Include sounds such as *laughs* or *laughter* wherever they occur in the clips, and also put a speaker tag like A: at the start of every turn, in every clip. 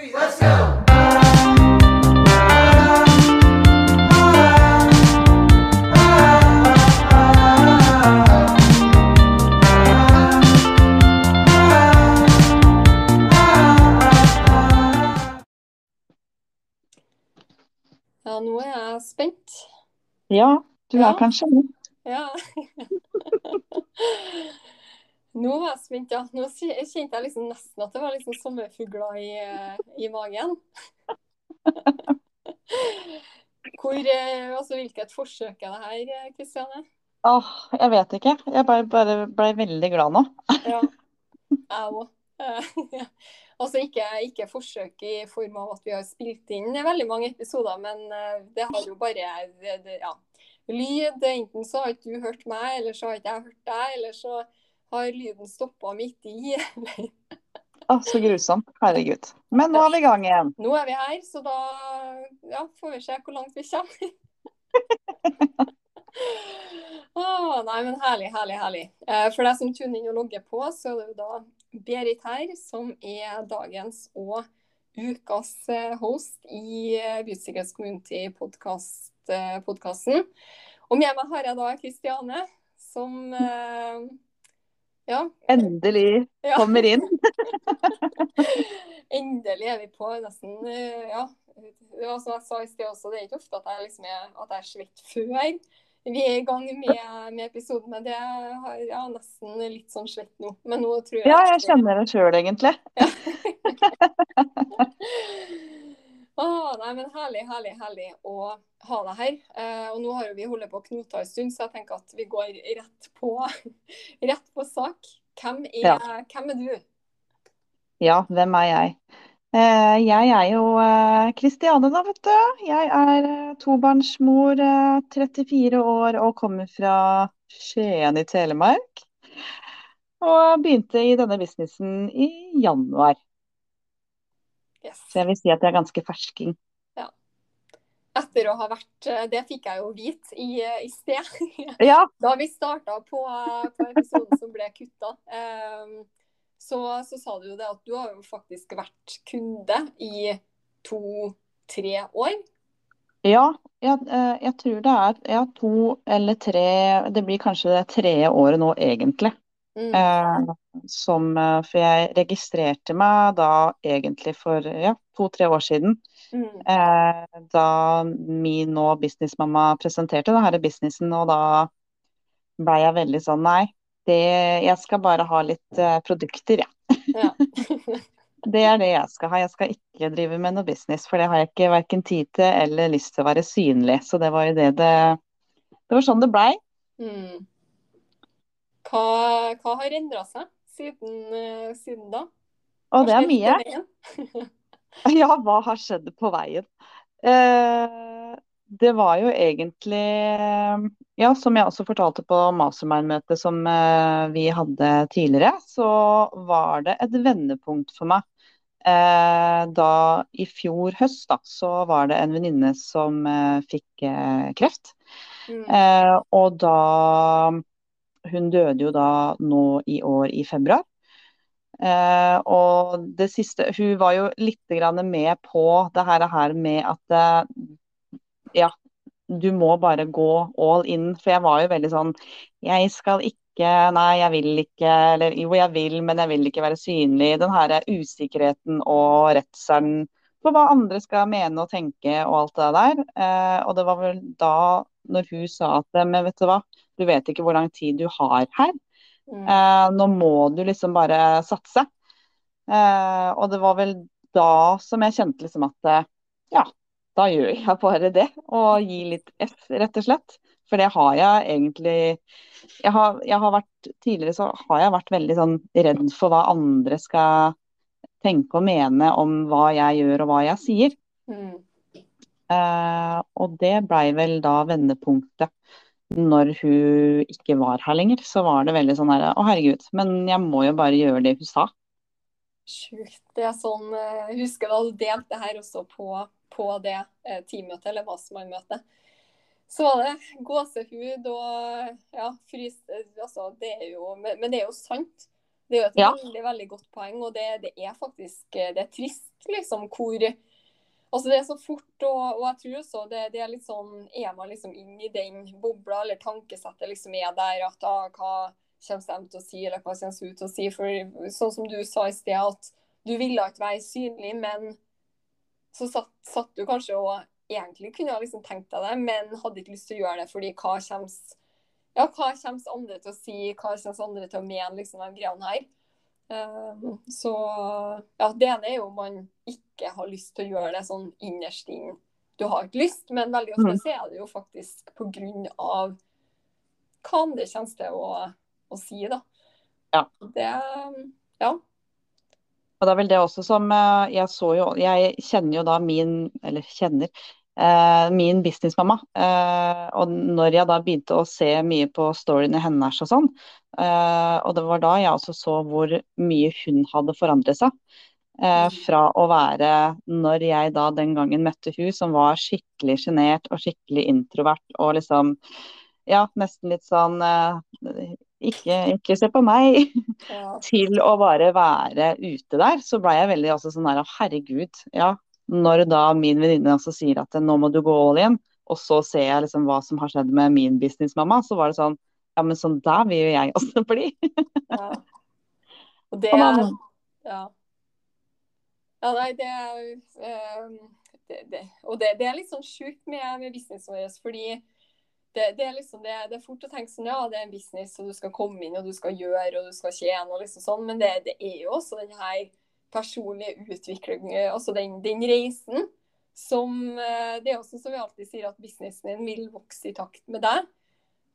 A: three, let's go!
B: Ja, nå er jeg spent.
C: Ja, du
B: Ja.
C: er kanskje det.
B: Ja. *laughs* Nå var jeg spent, ja. Nå kjente jeg liksom nesten at det var liksom sommerfugler i, eh, i magen. Hvor, eh, altså, hvilket forsøk er det her, eh, Kristiane?
C: Åh, jeg vet ikke. Jeg bare, bare ble veldig glad nå.
B: Ja, jeg òg. *laughs* Altså ikke, ikke forsøk i form av at vi har spilt inn veldig mange episoder, men eh, det har jo bare det, det, ja, lyd. Enten så har ikke du hørt meg, eller så har ikke jeg hørt deg, eller så har lyden stoppa midt i. *laughs*
C: Åh, så grusomt. Herregud. Men nå er vi i gang igjen.
B: Nå er vi her, så da ja, får vi se hvor langt vi kommer. *laughs* Åh, nei, men herlig, herlig, herlig. Eh, For deg som tuner inn og logger på, så er det jo da Berit her, som er dagens og ukas eh, host i eh, Bysikkerhets Community-podkasten. Og med meg har jeg da Kristiane, som ja,
C: Endelig kommer inn. *laughs*
B: Endelig er vi på nesten eh, Ja. Det var som jeg sa i sted også, det er ikke ofte at jeg, liksom er, at jeg er svett før vi er i gang med, med episoden, men det har ja, nesten litt sånn svett nå. Men nå tror jeg
C: Ja, jeg kjenner det sjøl, egentlig. *laughs* *laughs*
B: Åh, nei, men herlig, herlig, herlig å ha deg her. Eh, og nå har vi holdt på å knote en stund, så jeg tenker at vi går rett på, *laughs* rett på sak. Hvem er,
C: Ja.
B: hvem er du?
C: Ja, hvem er jeg? Eh, jeg er jo eh, Kristiane, da, vet du. Jeg er eh, tobarnsmor, eh, 34 år og kommer fra Skien i Telemark. Og begynte i denne businessen i januar.
B: Yes.
C: Så jeg vil si at jeg er ganske fersking.
B: Etter å ha vært eh, Det fikk jeg jo vite i, eh, i sted. *laughs*
C: Ja,
B: Da vi starta på, på episoden som ble kutta, så, så sa du jo det at du har jo faktisk vært kunde i to-tre år.
C: Ja, jeg, eh, jeg tror det er ja, to eller tre Det blir kanskje det tredje året nå, egentlig.
B: Mm.
C: Eh, som, eh, for jeg registrerte meg da egentlig for ja, to-tre år siden.
B: Mm.
C: Eh, da min nå businessmamma presenterte denne businessen, og da ble jeg veldig sånn Nei, det, jeg skal bare ha litt eh, produkter, jeg.
B: Ja. *laughs*
C: Det er det jeg skal ha. Jeg skal ikke drive med noe business, for det har jeg ikke verken tid til eller lyst til å være synlig. Så det var jo det det Det var sånn det blei.
B: Mm. Hva, hva har endra seg siden, eh, siden da?
C: Å, det er mye. *laughs* Ja, hva har skjedd på veien? Eh, det var jo egentlig Ja, som jeg også fortalte på mastermind-møtet som eh, vi hadde tidligere, så var det et vendepunkt for meg. Eh, da i fjor høst, da, så var det en venninne som eh, fikk eh, kreft.
B: Mm.
C: Eh, og da Hun døde jo da nå i år i februar. Eh, og det siste Hun var jo litt grann med på det her, med at eh, ja, du må bare gå all in. For jeg var jo veldig sånn Jeg skal ikke Nei, jeg vil ikke. Eller jo, jeg vil, men jeg vil ikke være synlig. Den her usikkerheten og redselen for hva andre skal mene og tenke og alt det der. Eh, og det var vel da, når hun sa at Men vet du hva, du vet ikke hvor lang tid du har her.
B: Mm.
C: Eh, nå må du liksom bare satse. Eh, og det var vel da som jeg kjente liksom at eh, ja, da gjør jeg bare det. Og gi litt F, rett og slett. For det har jeg egentlig jeg har, jeg har vært, Tidligere så har jeg vært veldig sånn redd for hva andre skal tenke og mene om hva jeg gjør og hva jeg sier.
B: Mm.
C: Uh, og det blei vel da vendepunktet. Når hun ikke var her lenger, så var det veldig sånn her Å, herregud, men jeg må jo bare gjøre det hun sa.
B: Sjukt. Det er sånn eh, Jeg husker da du delte det her også på, på det eh, teammøtet, eller mastermind-møtet. Så var det gåsehud og ja, frys Altså, det er jo Men det er jo sant. Det er jo et
C: Ja.
B: veldig, veldig godt poeng, og det, det er faktisk eh, det er trist liksom hvor Altså Det er så fort, og, og jeg tror også det, det, er litt sånn Er man liksom inn i den bobla, eller tankesettet liksom er der at ah, hva kommer de til å si, eller hva kommer ut til å si? For sånn som du sa i sted, at du ville ikke være synlig, men så satt, satt du kanskje og egentlig kunne ha liksom tenkt deg det, men hadde ikke lyst til å gjøre det fordi hva kommer, ja, hva kommer andre til å si, hva kommer andre til å mene, liksom, de greiene her. Uh, så ja, det ene er jo man ikke har lyst til å gjøre det sånn innerst inn. Du har ikke lyst, men veldig ofte mm. så er det jo faktisk av hva det kommer til å, å si, da.
C: Ja.
B: Det, ja.
C: Og det er vel det også som eh, jeg så jo Jeg kjenner jo da min Eller kjenner eh, min businessmamma. Eh, og når jeg da begynte å se mye på storyene hennes og sånn, og det var da jeg også så hvor mye hun hadde forandret seg. Eh, fra å være, når jeg da den gangen møtte hun som var skikkelig sjenert og skikkelig introvert og liksom Ja, nesten litt sånn eh, ikke, ikke, se på meg, ja. *laughs* til å bare være ute der, så ble jeg veldig også sånn der herregud, ja. Når da min venninne også sier at nå må du gå all in, og så ser jeg liksom hva som har skjedd med min businessmamma, så var det sånn ja, men sånn der vil jo jeg også bli.
B: ja. *laughs* Og det er Ja. Ja, nei, det er um, det, det, Og det, det, er litt sånn sjukt med, med businessen vår, fordi det, det, er liksom det, det, er fort å tenke sånn ja, det er en business, og du skal komme inn og du skal gjøre og du skal tjene. og liksom sånn, Men det, det er jo også den her personlige utviklingen, altså den, den, reisen som eh, Det er også som vi alltid sier, at businessen din vil vokse i takt med deg.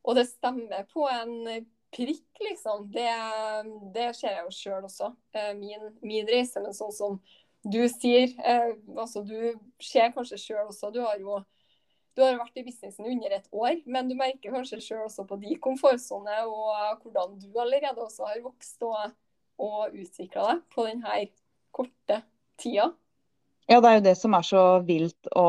B: Og det stemmer på en prikk, liksom. Det, det ser jeg jo sjøl også. Eh, min, min, reise. Men sånn som du sier, eh, altså du ser kanskje sjøl også, du har jo du har vært i businessen under et år, men du merker kanskje selv også på de komfortsone og hvordan du allerede også har vokst og, og utvikla deg på denne korte tida.
C: Ja, det er jo det som er så vilt å,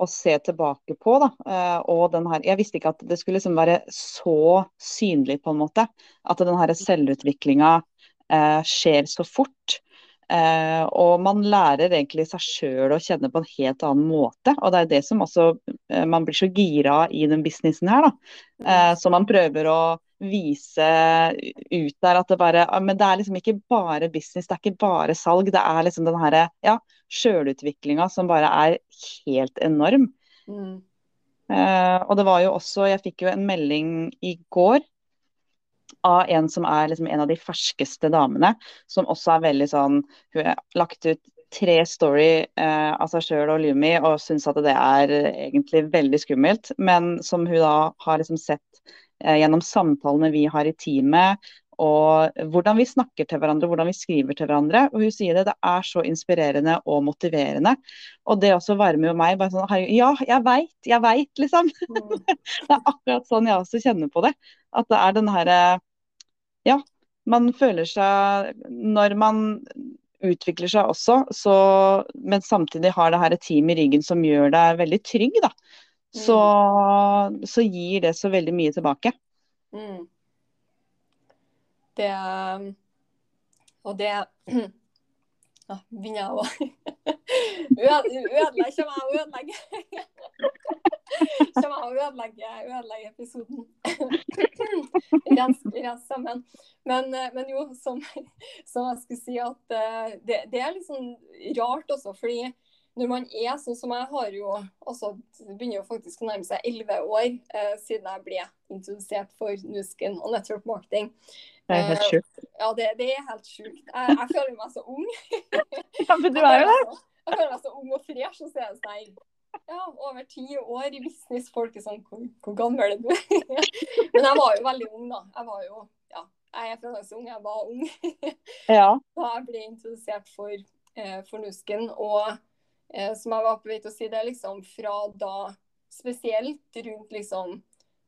C: å se tilbake på. da. Eh, og den her, Jeg visste ikke at det skulle liksom være så synlig, på en måte. At den her selvutviklinga eh, skjer så fort. Eh, og man lærer egentlig seg sjøl å kjenne på en helt annen måte. Og det er det som også eh, Man blir så gira i den businessen her, da. Eh, så man prøver å vise ut der at det bare Men det er liksom ikke bare business, det er ikke bare salg. Det er liksom den herre ja, sjølutviklinga som bare er helt enorm. Mm. Eh, og det var jo også Jeg fikk jo en melding i går av en som er liksom en av de ferskeste damene, som også er veldig sånn Hun har lagt ut tre story eh, av seg sjøl og Lumi og syns at det er egentlig veldig skummelt, men som hun da har liksom sett eh, gjennom samtalene vi har i teamet, og hvordan vi snakker til hverandre, hvordan vi skriver til hverandre. Og hun sier det, det er så inspirerende og motiverende. Og det også varmer jo meg. bare sånn, Ja, jeg veit, jeg veit, liksom. Mm. *laughs* det er akkurat sånn jeg også kjenner på det. At det er den herre ja, man føler seg Når man utvikler seg også, så, men samtidig har det her et team i ryggen som gjør deg veldig trygg, da, så, mm. så gir det så veldig mye tilbake.
B: Mm. Det Og det *clears throat* Ja, begynner jeg å *laughs* Ødelegge jeg å ødelegge. Kommer jeg å ødelegge, ødelegge episoden. *laughs* Rens, rens sammen. Men, men, jo, som, som, jeg skulle si, at eh, det, det er litt sånn rart også, fordi når man er sånn som jeg har jo også Det begynner jo faktisk å nærme seg elleve år eh, siden jeg ble introdusert for Nusken og network marketing.
C: Det er helt sjukt.
B: Eh, ja, det, det, er helt sjukt. Jeg, jeg, føler meg så ung. *laughs*
C: ja, men du er jo det.
B: Jeg føler meg så ung og fresh. Og så er det sånn ja, over ti år i business. Folk er sånn Hvor, hvor gammel er du? *laughs* men jeg var jo veldig ung, da. Jeg var jo Ja, jeg er fremdeles ung. Jeg var ung *laughs*
C: ja.
B: da jeg ble introdusert for, eh, for Nusken. Og eh, som jeg var på vei til å si, det er liksom fra da spesielt rundt liksom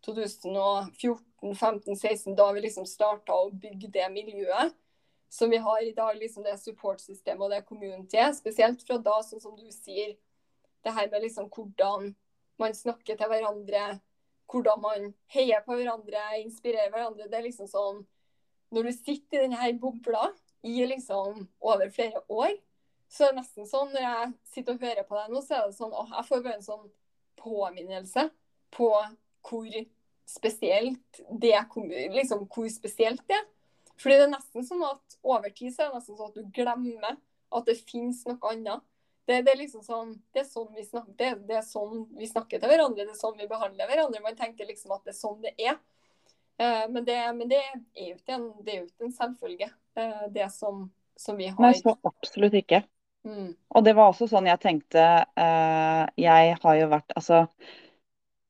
B: 2014-15-16, da vi liksom starta å bygge det miljøet som vi har i dag, liksom det supportsystemet og det communityet. Spesielt fra da, sånn som du sier, det her med liksom hvordan man snakker til hverandre, hvordan man heier på hverandre, inspirerer hverandre. Det er liksom sånn Når du sitter i denne bobla i liksom over flere år, Så det er nesten sånn når jeg sitter og hører på deg nå, så er det sånn åh, jeg får bare en sånn påminnelse på hvor spesielt det liksom hvor spesielt det er. Fordi det er nesten sånn at over tid så er det nesten sånn at du glemmer at det finnes noe annet. Det, det, er liksom sånn, det er sånn vi snakker, det, det, er sånn vi snakker til hverandre, det er sånn vi behandler hverandre. Man tenker liksom at det er sånn det er. Eh, men, det, men det, er jo ikke en, det er jo ikke en selvfølge, eh, det som, som, vi har.
C: Nei, så absolutt ikke. Mm. Og det var også sånn jeg tenkte eh, Jeg har jo vært Altså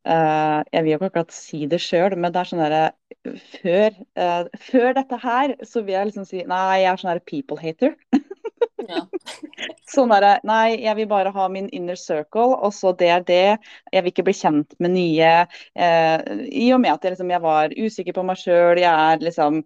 C: Uh, jeg vil jo ikke akkurat si det sjøl, men det er sånn derre før, uh, før, dette her, så vil jeg liksom si nei, jeg er sånn derre people hater. ja. *laughs* sånn derre nei, jeg vil bare ha min inner circle, og så det er det. Jeg vil ikke bli kjent med nye. Uh, I og med at jeg, liksom, jeg var usikker på meg sjøl, jeg er liksom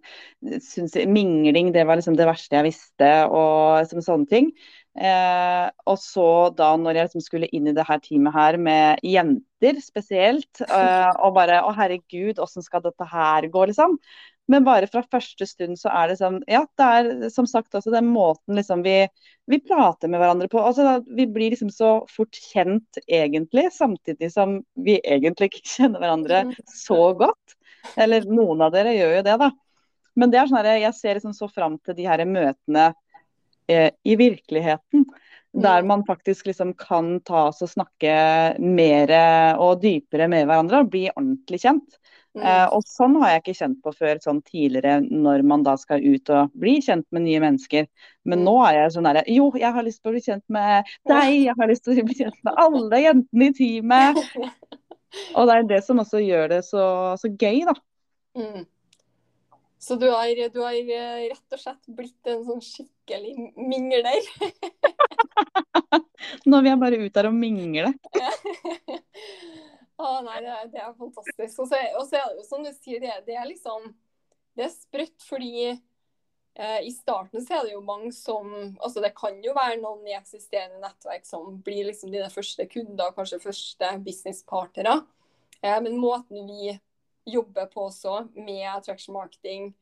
C: syns Mingling, det var liksom det verste jeg visste, og liksom, sånne ting. Eh, og så da når jeg liksom skulle inn i det her teamet her med jenter spesielt, *laughs* eh, og bare å herregud, åssen skal dette her gå, liksom. Men bare fra første stund så er det sånn Ja, det er som sagt også den måten liksom vi, vi prater med hverandre på. Altså, vi blir liksom så fort kjent egentlig, samtidig som vi egentlig ikke *laughs* kjenner hverandre så godt. Eller noen av dere gjør jo det, da. Men det er sånn her, jeg ser liksom så fram til de her møtene eh, i virkeligheten. Der mm. man faktisk liksom kan ta oss og snakke mer og dypere med hverandre og bli ordentlig kjent. Mm. Eh, og sånn har jeg ikke kjent på før sånn tidligere, når man da skal ut og bli kjent med nye mennesker. Men mm. nå er jeg sånn derre Jo, jeg har lyst til å bli kjent med deg, jeg har lyst til å bli kjent med alle jentene i teamet. *laughs* Og det er det som også gjør det så, så gøy, da. Mm.
B: Så du har, du har, eh, rett og slett blitt en sånn skikkelig mingler. *laughs*
C: Nå vil jeg bare ut der og mingle. *laughs*
B: Å nei, det er, det er fantastisk. Og så, og så, er det jo som du sier, det, det, er liksom Det er sprøtt fordi eh, i starten så er det jo mange som Altså det kan jo være noen i eksisterende nettverk som blir liksom dine første kunder, kanskje første businesspartnere. Eh, men måten vi jobber på også med attraction marketing,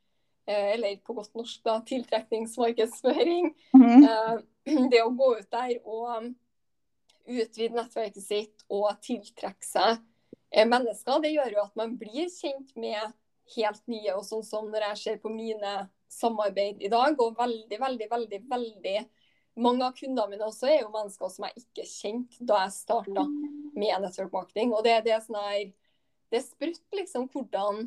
B: eh, eller på godt norsk da, tiltrekningsmarkedsføring. Mm. *clears throat* Det å gå ut der og utvide nettverket sitt og tiltrekke seg eh, mennesker, det gjør jo at man blir kjent med helt nye. Og sånn som når jeg ser på mine samarbeid i dag, og veldig, veldig, veldig, veldig mange av kundene mine også er jo mennesker som jeg ikke kjente da jeg starta med network marketing. Og det, det er sånn her det er sprøtt liksom hvordan,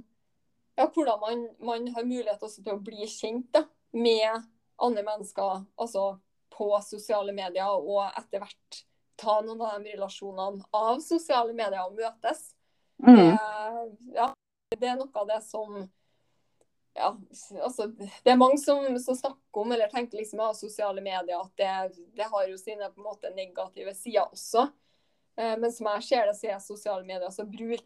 B: ja, hvordan man, man, har mulighet til å bli kjent da, med andre mennesker altså på sosiale medier, og etter hvert ta noen av de relasjonene av sosiale medier og møtes. Mm. Det, ja, det er noe av det som ja, altså, det er mange som, som, snakker om eller tenker liksom av sosiale medier at det, det har jo sine på en måte negative sider også. Eh, men som jeg ser det, så er sosiale medier så bruk,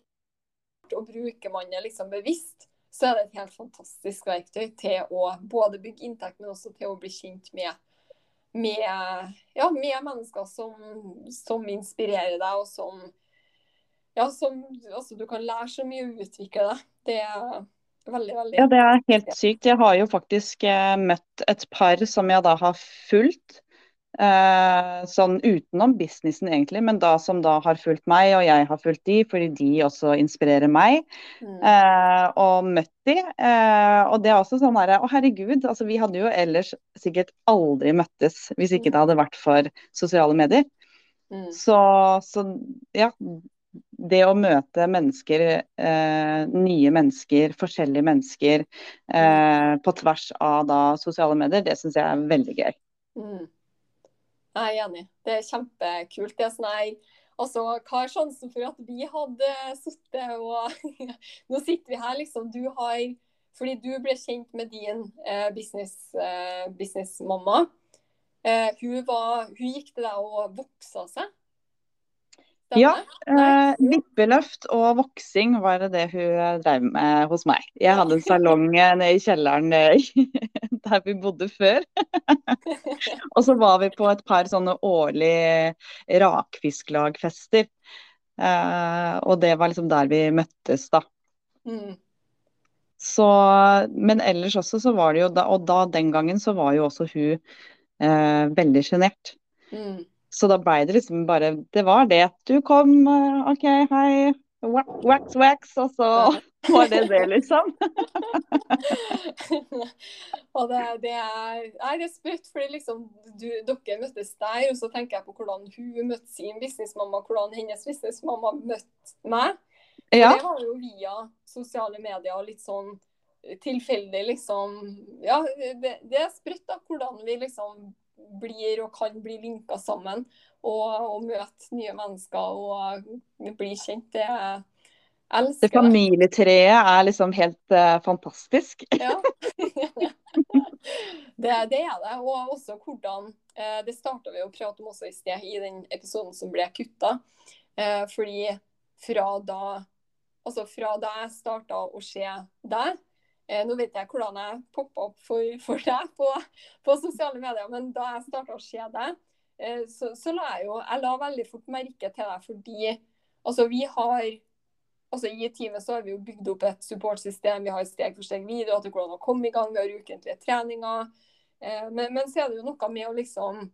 B: og bruker man det liksom bevisst, så er det et helt fantastisk verktøy til å både bygge inntekt, men også til å bli kjent med, med, ja, med mennesker som, som, inspirerer deg, og som, ja, som altså, du kan lære så mye og utvikle deg. Det er veldig, veldig
C: Ja, det er helt sykt. Jeg har jo faktisk eh, møtt et par som jeg da har fulgt sånn utenom businessen, egentlig, men da som da har fulgt meg, og jeg har fulgt de, fordi de også inspirerer meg. Mm. Eh, og møtt de. Eh, og det er også sånn herre Å, herregud, altså vi hadde jo ellers sikkert aldri møttes hvis ikke det hadde vært for sosiale medier. Mm. Så, så, ja. Det å møte mennesker, eh, nye mennesker, forskjellige mennesker eh, på tvers av da sosiale medier, det syns jeg er veldig gøy. Mm.
B: Jeg er enig. Det er kjempekult. Det er sånn her Altså, hva er sjansen for at vi hadde sittet og *laughs* Nå sitter vi her, liksom. Du har Fordi du ble kjent med din eh, business, eh, businessmamma. Eh, hun, hun gikk til deg og voksa seg.
C: Ja. Eh, vippeløft og voksing var det det hun drev med hos meg. Jeg hadde en salong eh, nede i kjelleren eh, *laughs* der vi bodde før. *laughs* og så var vi på et par sånne årlige rakfisklagfester. Eh, og det var liksom der vi møttes, da. Mm. Så, men ellers også så var det jo da, Og da den gangen så var jo også hun eh, veldig sjenert.
B: Mm.
C: Så da ble det liksom bare Det var det. Du kom, eh, OK, hei. Wax, wax, wax. Og så var det det, liksom. *laughs*
B: og det, det, er Nei, det er sprøtt, fordi liksom du, dere møttes der, og så tenker jeg på hvordan hun møtte sin businessmamma, hvordan hennes businessmamma møtte meg.
C: Ja.
B: Det var jo via sosiale medier og litt sånn tilfeldig, liksom. Ja, det, det er sprøtt da, hvordan vi liksom blir og kan bli linka sammen. Og, og møte nye mennesker og bli kjent. Det er
C: Det familietreet er liksom helt uh, fantastisk.
B: Ja. *laughs* det, det er det. Og også hvordan uh, Det starta vi å prate om også i sted, i den episoden som ble kutta. Uh, fordi fra da Altså fra da jeg starta å se deg eh, Nå vet jeg hvordan jeg poppa opp for, for deg på, på sosiale medier, men da jeg starta å se deg, eh, så, så la jeg jo Jeg la veldig fort merke til deg fordi altså vi har altså I teamet så har vi jo bygd opp et supportsystem. Vi har steg for steg videoer til hvordan å komme i gang. Vi har ukentlige treninger. Eh, men, men så er det jo noe med å liksom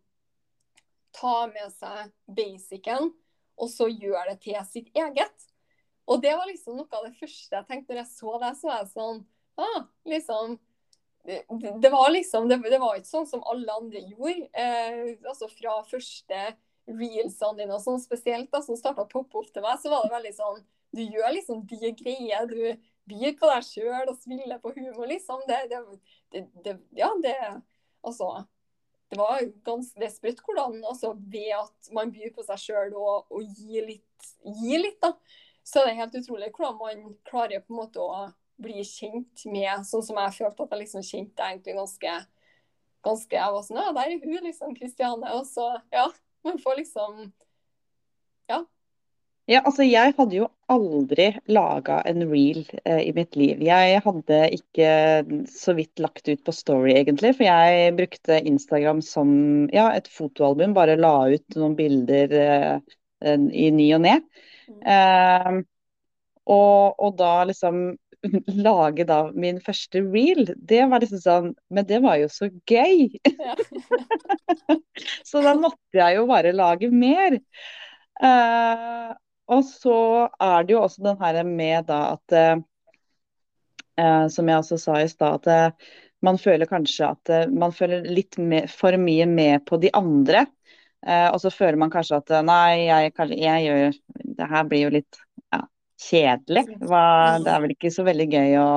B: ta med seg basicen, og så gjøre det til sitt eget. Og det var liksom noe av det første jeg tenkte når jeg så det. Så var jeg sånn ah, liksom det, det var liksom det, det, var ikke sånn som alle andre gjorde. Eh, altså Fra første reelsene dine, og sånn spesielt da, som starta å poppe opp til meg, så var det veldig sånn Du gjør liksom de greier. Du byr på deg sjøl og spiller på humor, liksom. Det, det, ja, det Altså det var ganske er sprøtt hvordan altså, ved at man byr på seg sjøl og, og gir litt, gir litt, da, så er det helt utrolig hvordan man klarer på en måte å bli kjent med Sånn som jeg følte at jeg liksom kjente egentlig ganske ganske Jeg var sånn Ja, der er hun, liksom, Kristiane. Og så, ja. Man får liksom Ja.
C: Ja, altså jeg hadde jo aldri laga en reel eh, i mitt liv. Jeg hadde ikke så vidt lagt ut på Story, egentlig. For jeg brukte Instagram som ja, et fotoalbum. Bare la ut noen bilder eh, i ny og ne. Eh, og, og da liksom *laughs* lage da min første reel, det var liksom sånn Men det var jo så gøy!
B: Ja. *laughs*
C: så da måtte jeg jo bare lage mer. Uh, og så er det jo også den her med da at eh, Som jeg også sa i stad, at uh, man føler kanskje at man føler litt me- for mye med på de andre. Og så føler man kanskje at nei, jeg, jeg gjør Det her blir jo litt kjedelig. Hva, det er vel ikke så veldig gøy å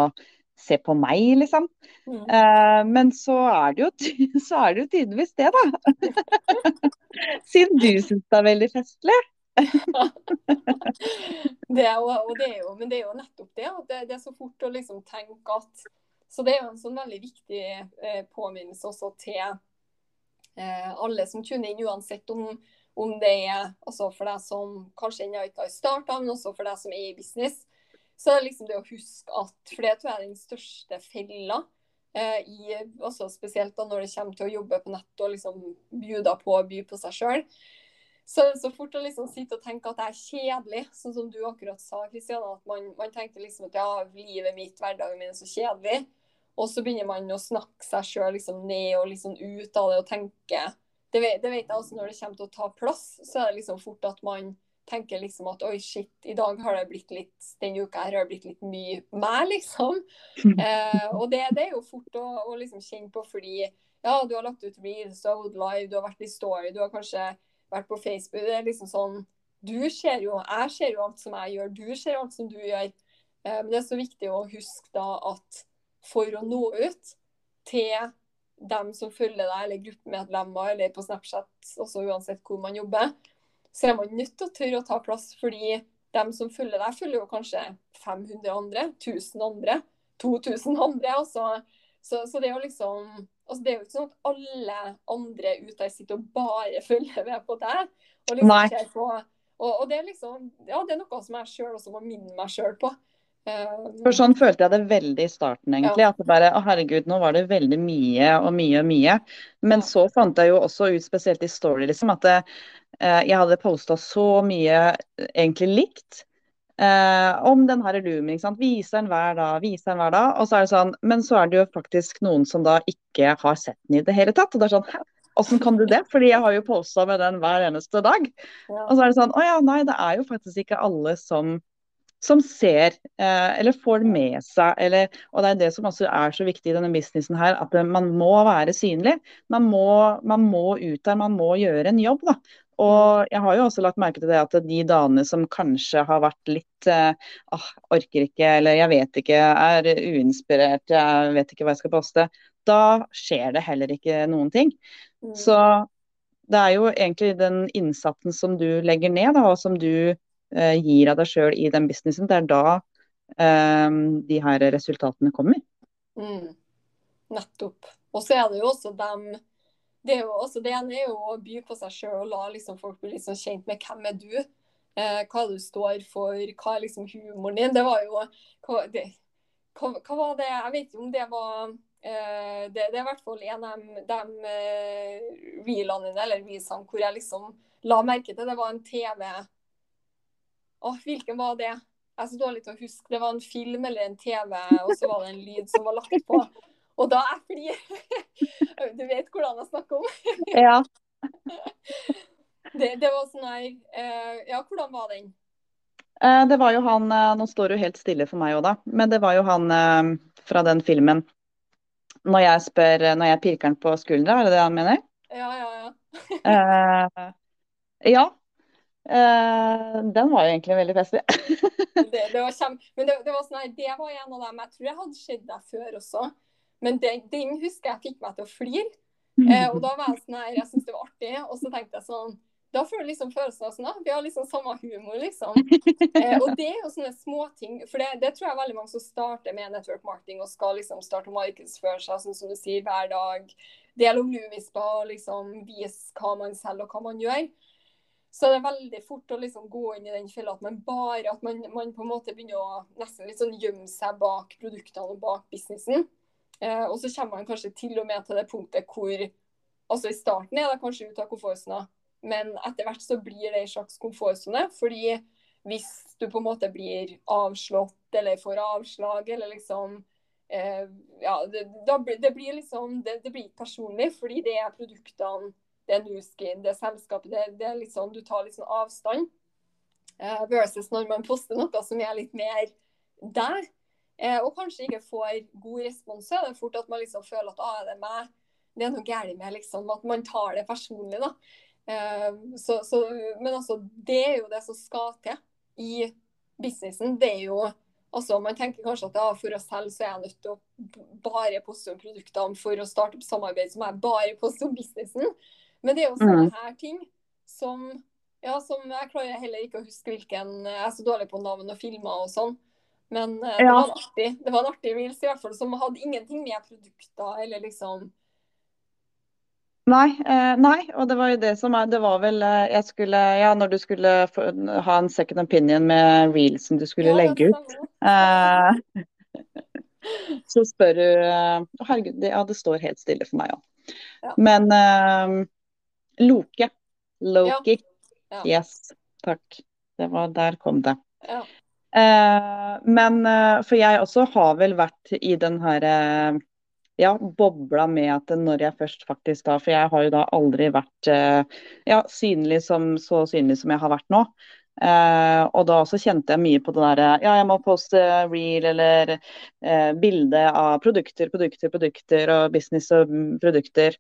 C: se på meg, liksom.
B: Mm.
C: Uh, men så er det jo, *laughs* så er det jo tydeligvis det, da. *laughs* Siden du syns det er veldig festlig. *laughs*
B: Det er, jo- og det er jo, men det er jo nettopp det. At det, det er så fort å liksom tenke at Så det er jo en sånn veldig viktig eh, påminnelse også til eh, alle som tuner inn, uansett om, om det er altså for deg som kanskje ennå ikke har starta, men også for deg som er i business. Så er det liksom det å huske at For det tror jeg er den største fella. Eh, i, også spesielt da når det kommer til å jobbe på nett og liksom bjuda på å by på seg sjøl. Så så fort å liksom sitte og tenke at det er kjedelig, sånn som du akkurat sa, Kristian, At man, man tenkte liksom at ja, livet mitt, hverdagen min er så kjedelig. Og så begynner man å snakke seg sjøl liksom ned og liksom ut av det og tenke det vet, det vet jeg også når det kommer til å ta plass, så er det liksom fort at man tenker liksom at oi, shit, i dag har det blitt litt denne uka her har det blitt litt mye meg, liksom. Eh, og det, det er jo fort å, å liksom kjenne på fordi ja, du har lagt ut reels, du har gått live, du har vært i story, du har kanskje vært på Facebook. Det er liksom sånn Du ser jo Jeg ser jo alt som jeg gjør, du ser alt som du gjør. Eh, men det er så viktig å huske da at for å nå ut til dem som følger deg, eller gruppemedlemmer, eller på Snapchat, også uansett hvor man jobber, så er man nødt til å tørre å ta plass. Fordi dem som følger deg, følger jo kanskje 500 andre, 1000 andre, 2000 andre. Altså. Så, så det er jo liksom altså Det er jo ikke sånn at alle andre ute der sitter og bare *laughs* følger med på deg. Og liksom på, og, og det er liksom Ja, det er noe som jeg sjøl også må minne meg sjøl på.
C: For sånn følte jeg det veldig i starten, egentlig. At det bare Å, herregud, nå var det veldig mye og mye og mye. Men
B: Ja.
C: så fant jeg jo også ut, spesielt i Story, liksom, at eh, jeg hadde posta så mye egentlig likt. Eh, om den her lumen, ikke sant. Viser den hver dag, viser den hver dag. Og så er det sånn, men så er det jo faktisk noen som da ikke har sett den i det hele tatt. Og det er sånn, hæ? åssen kan du det? Fordi jeg har jo posta med den hver eneste dag.
B: Ja.
C: Og så er det sånn, å ja, nei, det er jo faktisk ikke alle som, som ser eh, eller får det med seg. Eller, og det er det som også er så viktig i denne businessen her, at man må være synlig. Man må, man må ut der, man må gjøre en jobb, da. Og jeg har jo også lagt merke til det at de damene som kanskje har vært litt eh, ah, orker ikke, eller jeg vet ikke, er uinspirert, jeg vet ikke hva jeg skal poste, da skjer det heller ikke noen ting.
B: Mm.
C: Så det er jo egentlig den innsatsen som du legger ned, da, og som du gir av deg sjøl i den businessen, det er da um, de her resultatene kommer.
B: Mm. Nettopp. Og så er det jo også dem det, er jo, også, det ene er jo å by på seg sjøl og la liksom folk bli liksom kjent med hvem er du eh, hva du står for, hva er liksom humoren din. Det var jo hva, det, hva, hva var det Jeg vet ikke om det var eh, det, det, er i hvert fall en av de, de eh, reelene dine, eller visene, hvor jeg liksom la merke til Det var en TV Åh, hvilken var det? Jeg er så dårlig til å huske. Det var en film eller en TV, og så var det en lyd som var lagt på. Og da jeg fordi... *laughs* Du vet hvordan jeg snakker om?
C: Ja. *laughs*
B: Det, det var sånn her eh, Ja, hvordan var den?
C: Eh, det var jo han eh, Nå står du helt stille for meg òg, da. Men det var jo han fra den filmen. Når jeg spør Når jeg pirker han på skuldra, er det det han mener?
B: Ja, ja, ja. *laughs*
C: Ja. Eh, den var jo egentlig veldig festlig. *laughs*
B: det, det var kjem... Men det, det, var sånn her, det var en av dem jeg tror jeg hadde sett deg før også. Men den, den, husker jeg fikk meg til å flire. Uh, og da var jeg sånn her, jeg syntes det var artig. Og så tenkte jeg sånn Da får du liksom følelsen av sånn at vi har liksom samme humor, liksom. Uh, og det er jo sånne småting. For det, det, tror jeg veldig mange som starter med network marketing og skal liksom starte å markedsføre seg, sånn som du sier, hver dag. Del om Luvispa og liksom vise hva man selger og hva man gjør. Så det er veldig fort å liksom gå inn i den fella at man bare at man, man, på en måte begynner å nesten litt sånn gjemme seg bak produktene og bak businessen. Eh, og så kommer man kanskje til og med til det punktet hvor altså I starten er det kanskje ut av komfortsona, men etter hvert så blir det en slags komfortsone. Fordi hvis du på en måte blir avslått eller får avslag, eller liksom eh, Ja, det, det, blir liksom det, det, blir personlig, fordi det er produktene, det er Newskin, det er selskapet, det, det, er sånn, Du tar litt sånn avstand. Uh, versus når man poster noe som er litt mer der. uh, og kanskje ikke får god respons, så er det fort at man liksom føler at ah, det er meg, det er noe galt med liksom, at man tar det personlig. da. Uh, så, så, men altså, det er jo det som skal til i businessen. Det er jo altså Man tenker kanskje at ja, for å selge så er jeg nødt til å bare poste om produktene. For å starte opp samarbeid så må jeg bare poste om businessen. Men det er jo sånne mm. her ting som ja, som jeg klarer heller ikke å huske hvilken Jeg er så dårlig på navn og filmer og sånn. Men uh, det, ja. var artig. det var en artig reels i hvert fall, som hadde ingenting med produkter eller liksom
C: Nei, eh, nei, og det var jo det som er Det var vel eh, jeg skulle Ja, når du skulle få, ha en second opinion med reelsen du skulle ja, legge ut. Eh, *laughs* så spør du Å, herregud, det, ja, det står helt stille for meg òg. Ja. Men uh, Loke. Loki. Ja. Yes. Takk. Det var, der kom det. Ja. Eh, men eh, for jeg også har vel vært i den her eh, ja, bobla med at når jeg først faktisk da For jeg har jo da aldri vært ja, synlig som, så synlig som jeg har vært nå. Eh, og da også kjente jeg mye på det derre Ja, jeg må poste reel eller eh, bilde av produkter, produkter, produkter og business og produkter.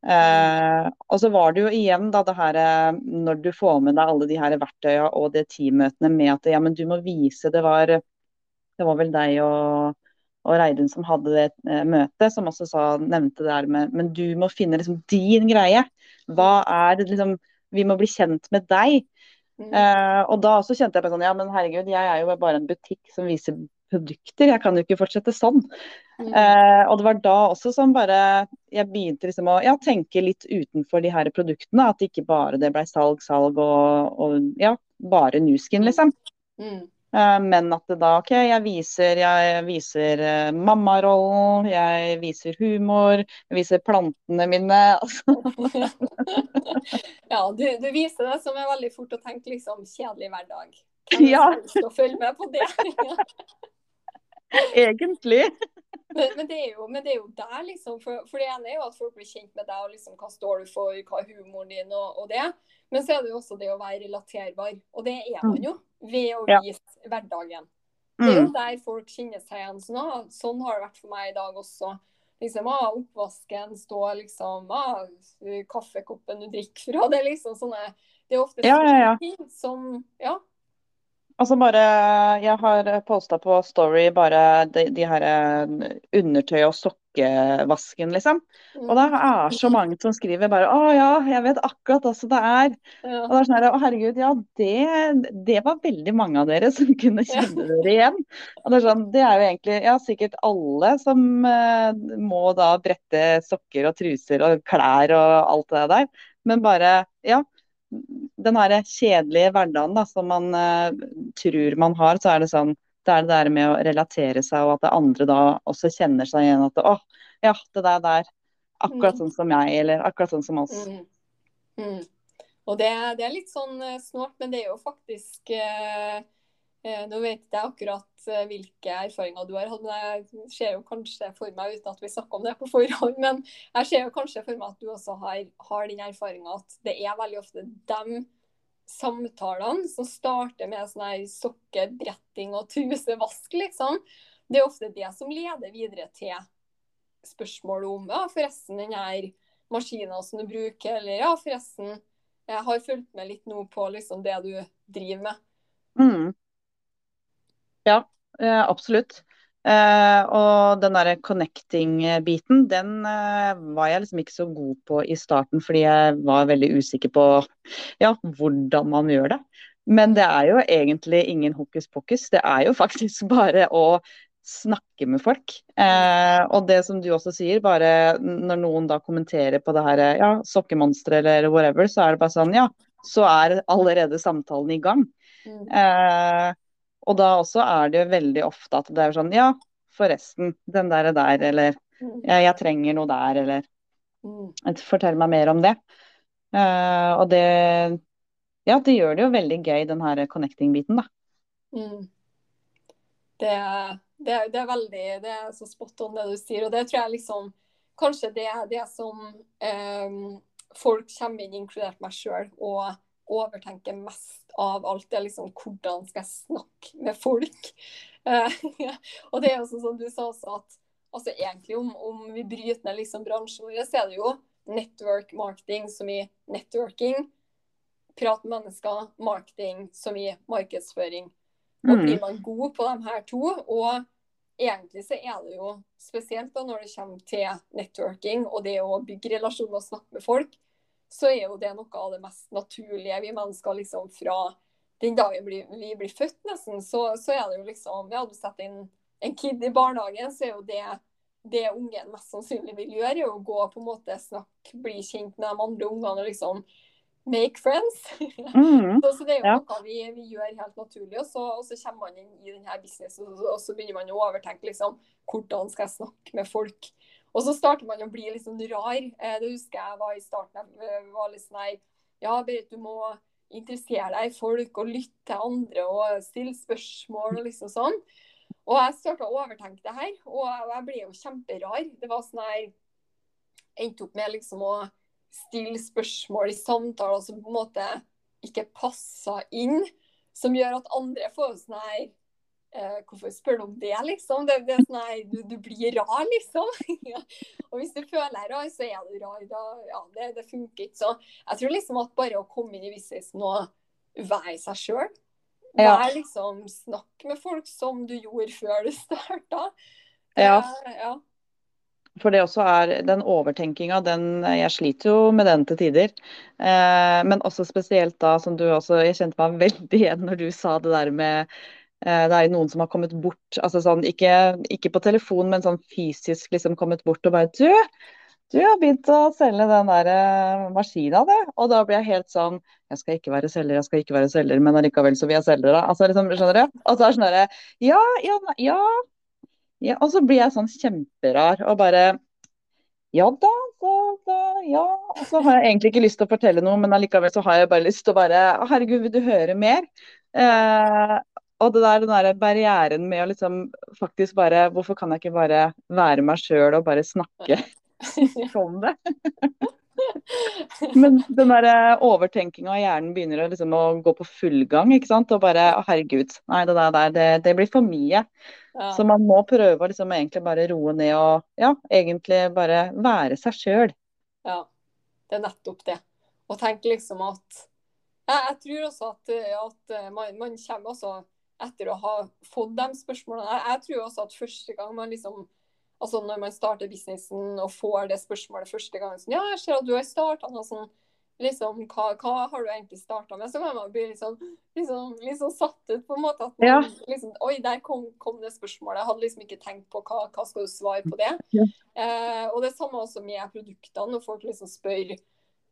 C: Eh, og så var det jo igjen da det her eh, når du får med deg alle de her verktøyene og det teammøtene med at ja, men du må vise Det var, det var vel deg og, og Reidun som hadde det eh, møtet, som også sa, nevnte det der med Men du må finne liksom din greie. Hva er det liksom Vi må bli kjent med deg. Mm. Eh, og da også kjente jeg på sånn Ja, men herregud, jeg er jo bare en butikk som viser produkter. Jeg kan jo ikke fortsette sånn. Mm. Eh, og det var da også som bare jeg begynte liksom å ja, tenke litt utenfor de her produktene. At ikke bare det ble salg, salg og, og ja, bare Nuskin, liksom. Mm. Eh, men at det da OK, jeg viser, jeg viser uh, mammarollen, jeg viser humor, jeg viser plantene mine. Altså. *laughs*
B: ja, du, du, viser det som er veldig fort å tenke liksom kjedelig hverdag. Du ja. følge med på det? *laughs*
C: Egentlig.
B: Men, men, det jo, men, det er jo, der, liksom. For, for, det ene er jo at folk blir kjent med deg, og liksom hva står du for, hva er humoren din, og, og, det. Men så er det jo også det å være relaterbar. Og det er man jo ved å vise ja. hverdagen. Det er jo mm. der folk kjenner seg igjen. Sånn, sånn har det vært for meg i dag også. Liksom, ah, Oppvasken står liksom ah, Kaffekoppen du drikker fra. Det er liksom sånne Det er ofte
C: ja, ja,
B: ting som Ja.
C: Altså bare, Jeg har posta på Story bare de, de her eh, undertøy- og sokkevasken, liksom. Og det er så mange som skriver bare 'Å ja, jeg vet akkurat hvordan det er'. Ja. Og det er sånn her, Å herregud, ja det, det, var veldig mange av dere som kunne kjenne dere igjen. Og det er sånn, det er jo egentlig ja, sikkert alle som uh, må da brette sokker og truser og klær og alt det der. Men bare, ja den her kjedelige hverdagen da, som man uh, tror man har, så er det sånn det er det der med å relatere seg, og at det andre da også kjenner seg igjen. At å, ja, det der der. Akkurat mm. sånn som jeg, eller akkurat sånn som oss.
B: Mm. Mm. Og det, det, er litt sånn uh, snålt, men det er jo faktisk uh, Eh, nå vet jeg akkurat eh, hvilke erfaringer du har hatt, men jeg ser jo kanskje for meg, uten at vi snakker om det på forhånd, men jeg ser jo kanskje for meg at du også har, har den erfaringa at det er veldig ofte de samtalene som starter med sånn her sokkebretting og trusevask, liksom. Det er ofte det som leder videre til spørsmålet om ja, forresten den her maskina som du bruker, eller ja, forresten jeg har fulgt med litt nå på liksom det du driver med.
C: Mm. Ja, eh, absolutt. Uh, og den derre connecting-biten, den uh, var jeg liksom ikke så god på i starten, fordi jeg var veldig usikker på ja, hvordan man gjør det. Men det er jo egentlig ingen hokus pokus. Det er jo *laughs* faktisk bare å snakke med folk. Uh, og det som du også sier, bare når noen da kommenterer på det her ja, sokkemonsteret eller whatever, så er det bare sånn ja, så er allerede samtalen i gang. Mm. Og da også er det jo veldig ofte at det er sånn Ja, forresten, den der, der eller mm. ja, jeg trenger noe der, eller mm. Fortell meg mer om det. Uh, og det Ja, det gjør det jo veldig gøy, den her connecting-biten, da.
B: Mm. Det, det, det, er veldig Det er så spot on det du sier, og det tror jeg liksom Kanskje det er det som um, folk kommer inn, inkludert meg sjøl, og overtenker mest av alt, det er liksom hvordan skal jeg snakke med folk? *laughs* Uh, og det er jo sånn som du sa også, at altså egentlig om, om vi bryter ned liksom bransjen vår, så er det jo network marketing som i networking. Prat med mennesker, marketing som i markedsføring. Og mm. blir man god på de her to, og egentlig så er det jo spesielt da når det kommer til networking og det å bygge relasjoner og snakke med folk, så er jo det noe av det mest naturlige. Vi mennesker liksom fra den dagen vi blir født, nesten, så, så er det jo liksom Ja, du setter inn en kid i barnehagen, så er jo det det ungen mest sannsynlig vil gjøre, er å gå på en måte snakke, bli kjent med de andre ungene og liksom make friends. *laughs* Mm, så, så, det er jo ja. noe vi, vi, gjør helt naturlig. Og så, og så, kommer man inn i denne businessen og, og så begynner man å overtenke liksom, hvordan skal jeg snakke med folk. Og så starter man å bli litt sånn rar. Eh, det husker jeg var i starten. Jeg var litt sånn her Ja, Berit, du må interessere deg i folk og lytte til andre og stille spørsmål og liksom sånn. Og jeg starta å overtenke det her, og jeg ble jo kjemperar. Det var sånn her Endte opp med liksom å stille spørsmål i samtaler som på en måte ikke passa inn. Som gjør at andre får sånn her Eh, hvorfor spør du om det, liksom? Det, det sånn, nei, du, du, blir rar, liksom. *laughs* ja. Og hvis du føler deg rar, så er du rar. Da, ja, det, det, funker ikke. Så jeg tror liksom at bare å komme inn i businessen og være seg sjøl ja. Vær liksom Snakk med folk som du gjorde før du starta.
C: Ja. ja. For det også er den overtenkinga, den Jeg sliter jo med den til tider. Eh, men også spesielt da som du også Jeg kjente meg veldig igjen når du sa det der med det er noen som har kommet bort, altså sånn, ikke, ikke, på telefon, men sånn fysisk liksom kommet bort og bare Du, du har begynt å selge den der uh, maskina, du. Og da blir jeg helt sånn Jeg skal ikke være selger, jeg skal ikke være selger, men allikevel så vil jeg selge da. Altså, liksom, skjønner du? Og så er det sånn derre ja, ja, ja, ja. Og så blir jeg sånn kjemperar og bare ja da, da, da, ja. Og så har jeg egentlig ikke lyst til å fortelle noe, men allikevel så har jeg bare lyst til å bare Herregud, vil du høre mer? Eh, og det der, den der barrieren med å liksom faktisk bare Hvorfor kan jeg ikke bare være meg sjøl og bare snakke *laughs* om det? Men den der overtenkinga av hjernen begynner å, liksom, å gå på full gang, ikke sant. Og bare Å, herregud. Nei, det der, det, det blir for mye.
B: Ja.
C: Så man må prøve å liksom egentlig bare roe ned og ja, egentlig bare være seg sjøl.
B: Ja, det er nettopp det. Og tenk liksom at Jeg, jeg tror også at, at man, man, kommer også etter å ha fått de spørsmålene. Jeg, jeg, tror også at første gang man liksom Altså når man starter businessen og får det spørsmålet første gang sånn Ja, jeg ser at du har starta noe sånn liksom, hva, hva, har du egentlig starta med? Så kan man bli sånn, liksom, liksom satt ut, på en måte. At man,
C: Ja.
B: liksom, Oi, der kom, kom det spørsmålet. Jeg hadde liksom ikke tenkt på hva, hva skal du svare på det.
C: Ja.
B: Eh, og det samme også med produktene. Når folk liksom spør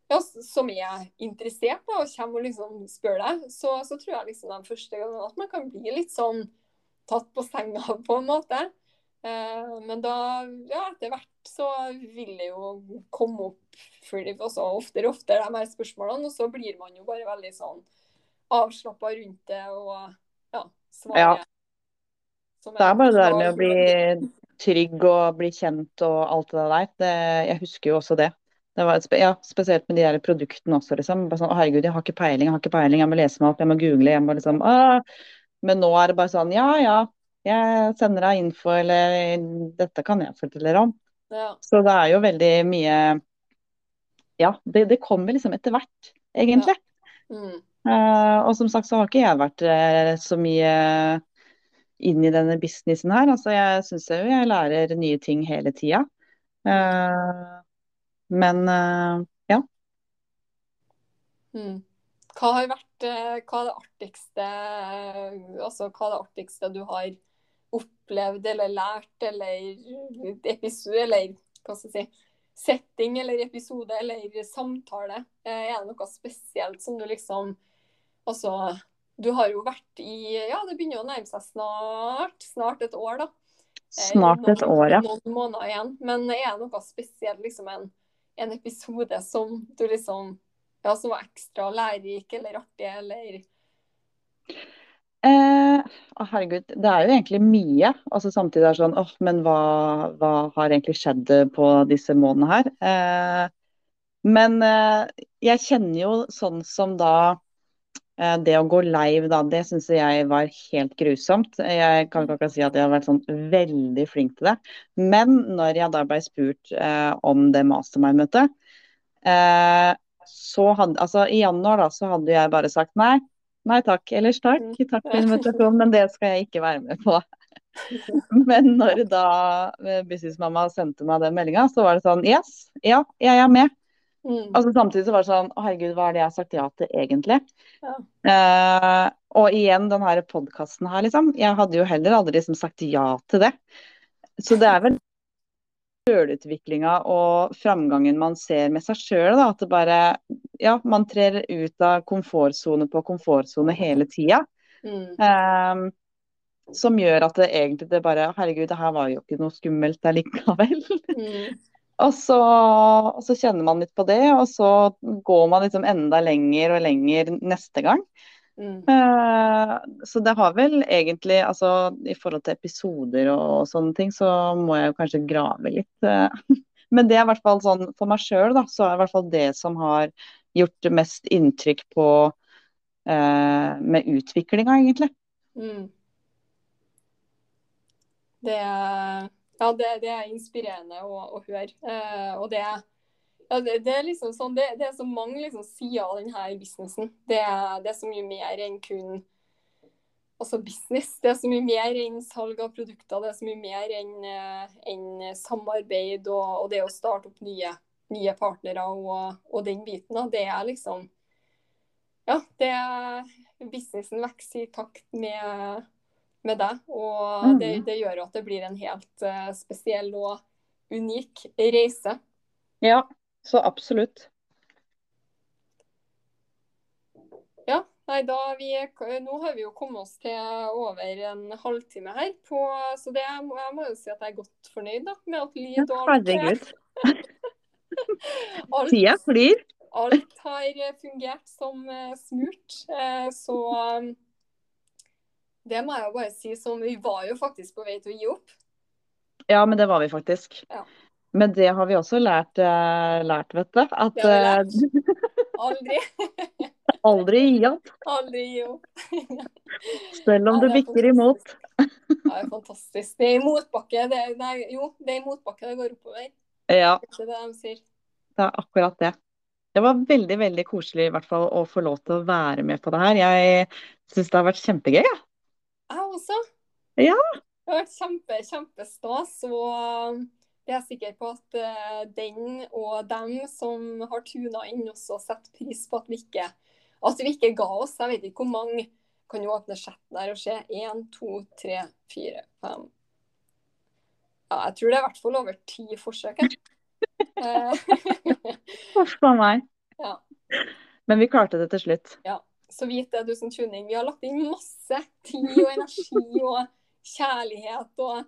B: ja, s- som er interessert da, og kommer og liksom spør deg, så, så tror jeg liksom den første gangen at man kan bli litt sånn tatt på senga, *laughs* på en måte. Eh, men da, ja, etter hvert så vil det jo komme opp for det også oftere og oftere, de her spørsmålene. Og så blir man jo bare veldig sånn avslappa rundt det og ja, svarer.
C: Ja. Det er bare det der med å bli trygg og bli kjent og alt det der. Det, jeg husker jo også det. Det var, et spe- ja, spesielt med de der produktene også, liksom. Sånn, herregud, jeg har ikke peiling, jeg har ikke peiling, jeg må lese meg opp, jeg må google, jeg må liksom Åh! Men nå er det bare sånn, ja ja, jeg sender deg info, eller dette kan jeg fortelle deg om.
B: Ja.
C: Så det er jo veldig mye Ja, det, det kommer liksom etter hvert, egentlig.
B: Mm.
C: Uh, og som sagt så har ikke jeg vært uh, så mye inn i denne businessen her. Altså jeg syns jo jeg lærer nye ting hele tida. Eh, men eh, ja.
B: Mm. Hva har vært eh, hva er det artigste eh, altså hva er det artigste du har opplevd eller lært eller episode eller hva skal jeg si setting eller episode eller samtale? Er det noe spesielt som du liksom Altså, du har jo vært i Ja, det begynner å nærme seg snart. Snart et år, da.
C: Snart et år, ja.
B: Noen måneder igjen. Men er det noe spesielt, liksom en, en episode som du liksom ja, som var ekstra lærerik eller artig, eller
C: Eh, herregud, det er jo egentlig mye. Altså Samtidig er det sånn åh, men hva, hva har egentlig skjedd på disse månedene her? Eh, men eh, jeg kjenner jo sånn som da det å gå live, da, det syns jeg var helt grusomt. Jeg kan ikke akkurat si at jeg har vært sånn veldig flink til det. Men når jeg da ble spurt eh, om det mastermind-møtet, eh, så hadde Altså i januar da, så hadde jeg bare sagt nei. Nei takk, ellers takk. Takk for invitasjonen, men det skal jeg ikke være med på. *laughs* Men når da eh, businessmamma sendte meg den meldinga, så var det sånn Yes, ja, jeg er med.
B: Mm,
C: Altså Samtidig så var det sånn Å, herregud, hva er det jeg har sagt ja til egentlig?
B: Ja.
C: Eh, og igjen den her podkasten her, liksom. Jeg hadde jo heller aldri liksom sagt ja til det. Så det er vel sjølutviklinga og framgangen man ser med seg sjøl. At det bare Ja, man trer ut av komfortsone på komfortsone hele tida.
B: mm,
C: Eh, som gjør at det egentlig det bare Herregud, det her var jo ikke noe skummelt allikevel.
B: mm,
C: Og så, og så kjenner man litt på det, og så går man liksom enda lenger og lenger neste gang.
B: mm,
C: Uh, så det har vel egentlig, altså i forhold til episoder og sånne ting, så må jeg jo kanskje grave litt. Uh, *laughs* Men det er i hvert fall sånn for meg sjøl, da, så er det i hvert fall det som har gjort mest inntrykk på uh, med utviklinga, egentlig.
B: mm. Det er Ja, det, det er inspirerende å, å høre. Eh, og det ja, det, det er liksom sånn, det, det er så mange liksom sider av denne businessen. Det er, det er så mye mer enn kun altså business. Det er så mye mer enn salg av produkter. Det er så mye mer enn eh, enn samarbeid og, og det å starte opp nye, nye partnere og, og den biten. Da. Det er liksom Ja, det er Businessen vokser i takt med, med deg. Og det,
C: Mhm.
B: det gjør jo at det blir en helt eh, spesiell og unik reise.
C: Ja, så absolutt.
B: Ja, nei, da vi, nå har vi jo kommet oss til over en halvtime her, på, så det, jeg må- jo si at jeg er godt fornøyd da, med at lyd og alt,
C: herregud. *laughs*
B: alt,
C: Tida flyr.
B: alt har fungert som eh, smurt. Eh, Så det må jeg jo bare si som Vi var jo faktisk på vei til å gi opp.
C: Ja, men det var vi faktisk.
B: Ja.
C: Men det har vi også lært, eh, lært vet du. At
B: Det har vi
C: lært.
B: Aldri, *laughs*
C: aldri gi opp,
B: aldri gi opp.
C: selv om
B: Ja,
C: det
B: det er
C: bikker imot.
B: Det er fantastisk. Det er i motbakke. Det er, nei, jo, det er i motbakke det går oppover.
C: Ja,
B: Det er det de sier.
C: det er akkurat det. Det var veldig, veldig koselig i hvert fall å få lov til å være med på det her. Jeg syns det har vært kjempegøy. jeg.
B: Også.
C: Ja.
B: Det har vært kjempe, kjempestas. Og jeg er sikker på at eh, den og dem som har tuna inn, også setter pris på at vi ikke, at vi ikke ga oss. Jeg vet ikke hvor mange kan jo åpne chatten her og se. Én, to, tre, fire, fem Ja, jeg tror det er i hvert fall over ti forsøk
C: Huff *laughs* a meg.
B: Ja.
C: Men vi klarte det til slutt.
B: Så vit det, du som tuning. Vi har lagt inn masse tid og energi og kjærlighet og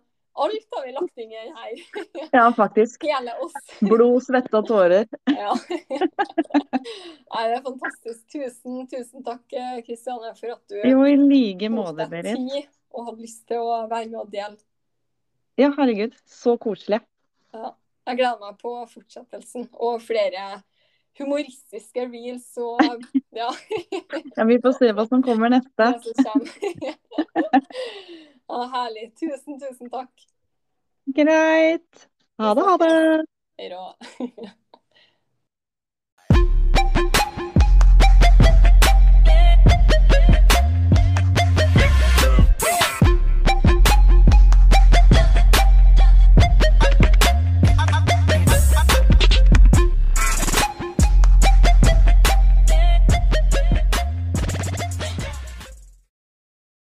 B: alt har vi lagt inn i her. *laughs*
C: Ja, faktisk.
B: Hele oss.
C: Blod, svette og tårer.
B: Ja. *laughs* Nei, det er fantastisk. Tusen, tusen takk, Kristiane, for at du
C: Jo, i like måte, Berit.
B: og hadde lyst til å være med og dele.
C: Ja, herregud. Så koselig.
B: Ja. Jeg gleder meg på fortsettelsen og flere humoristiske reels og *laughs* ja,
C: Ja, vi får se hva som kommer neste.
B: Ja, herlig. Tusen, tusen takk.
C: Greit. Ha det, ha det.
B: Hei då.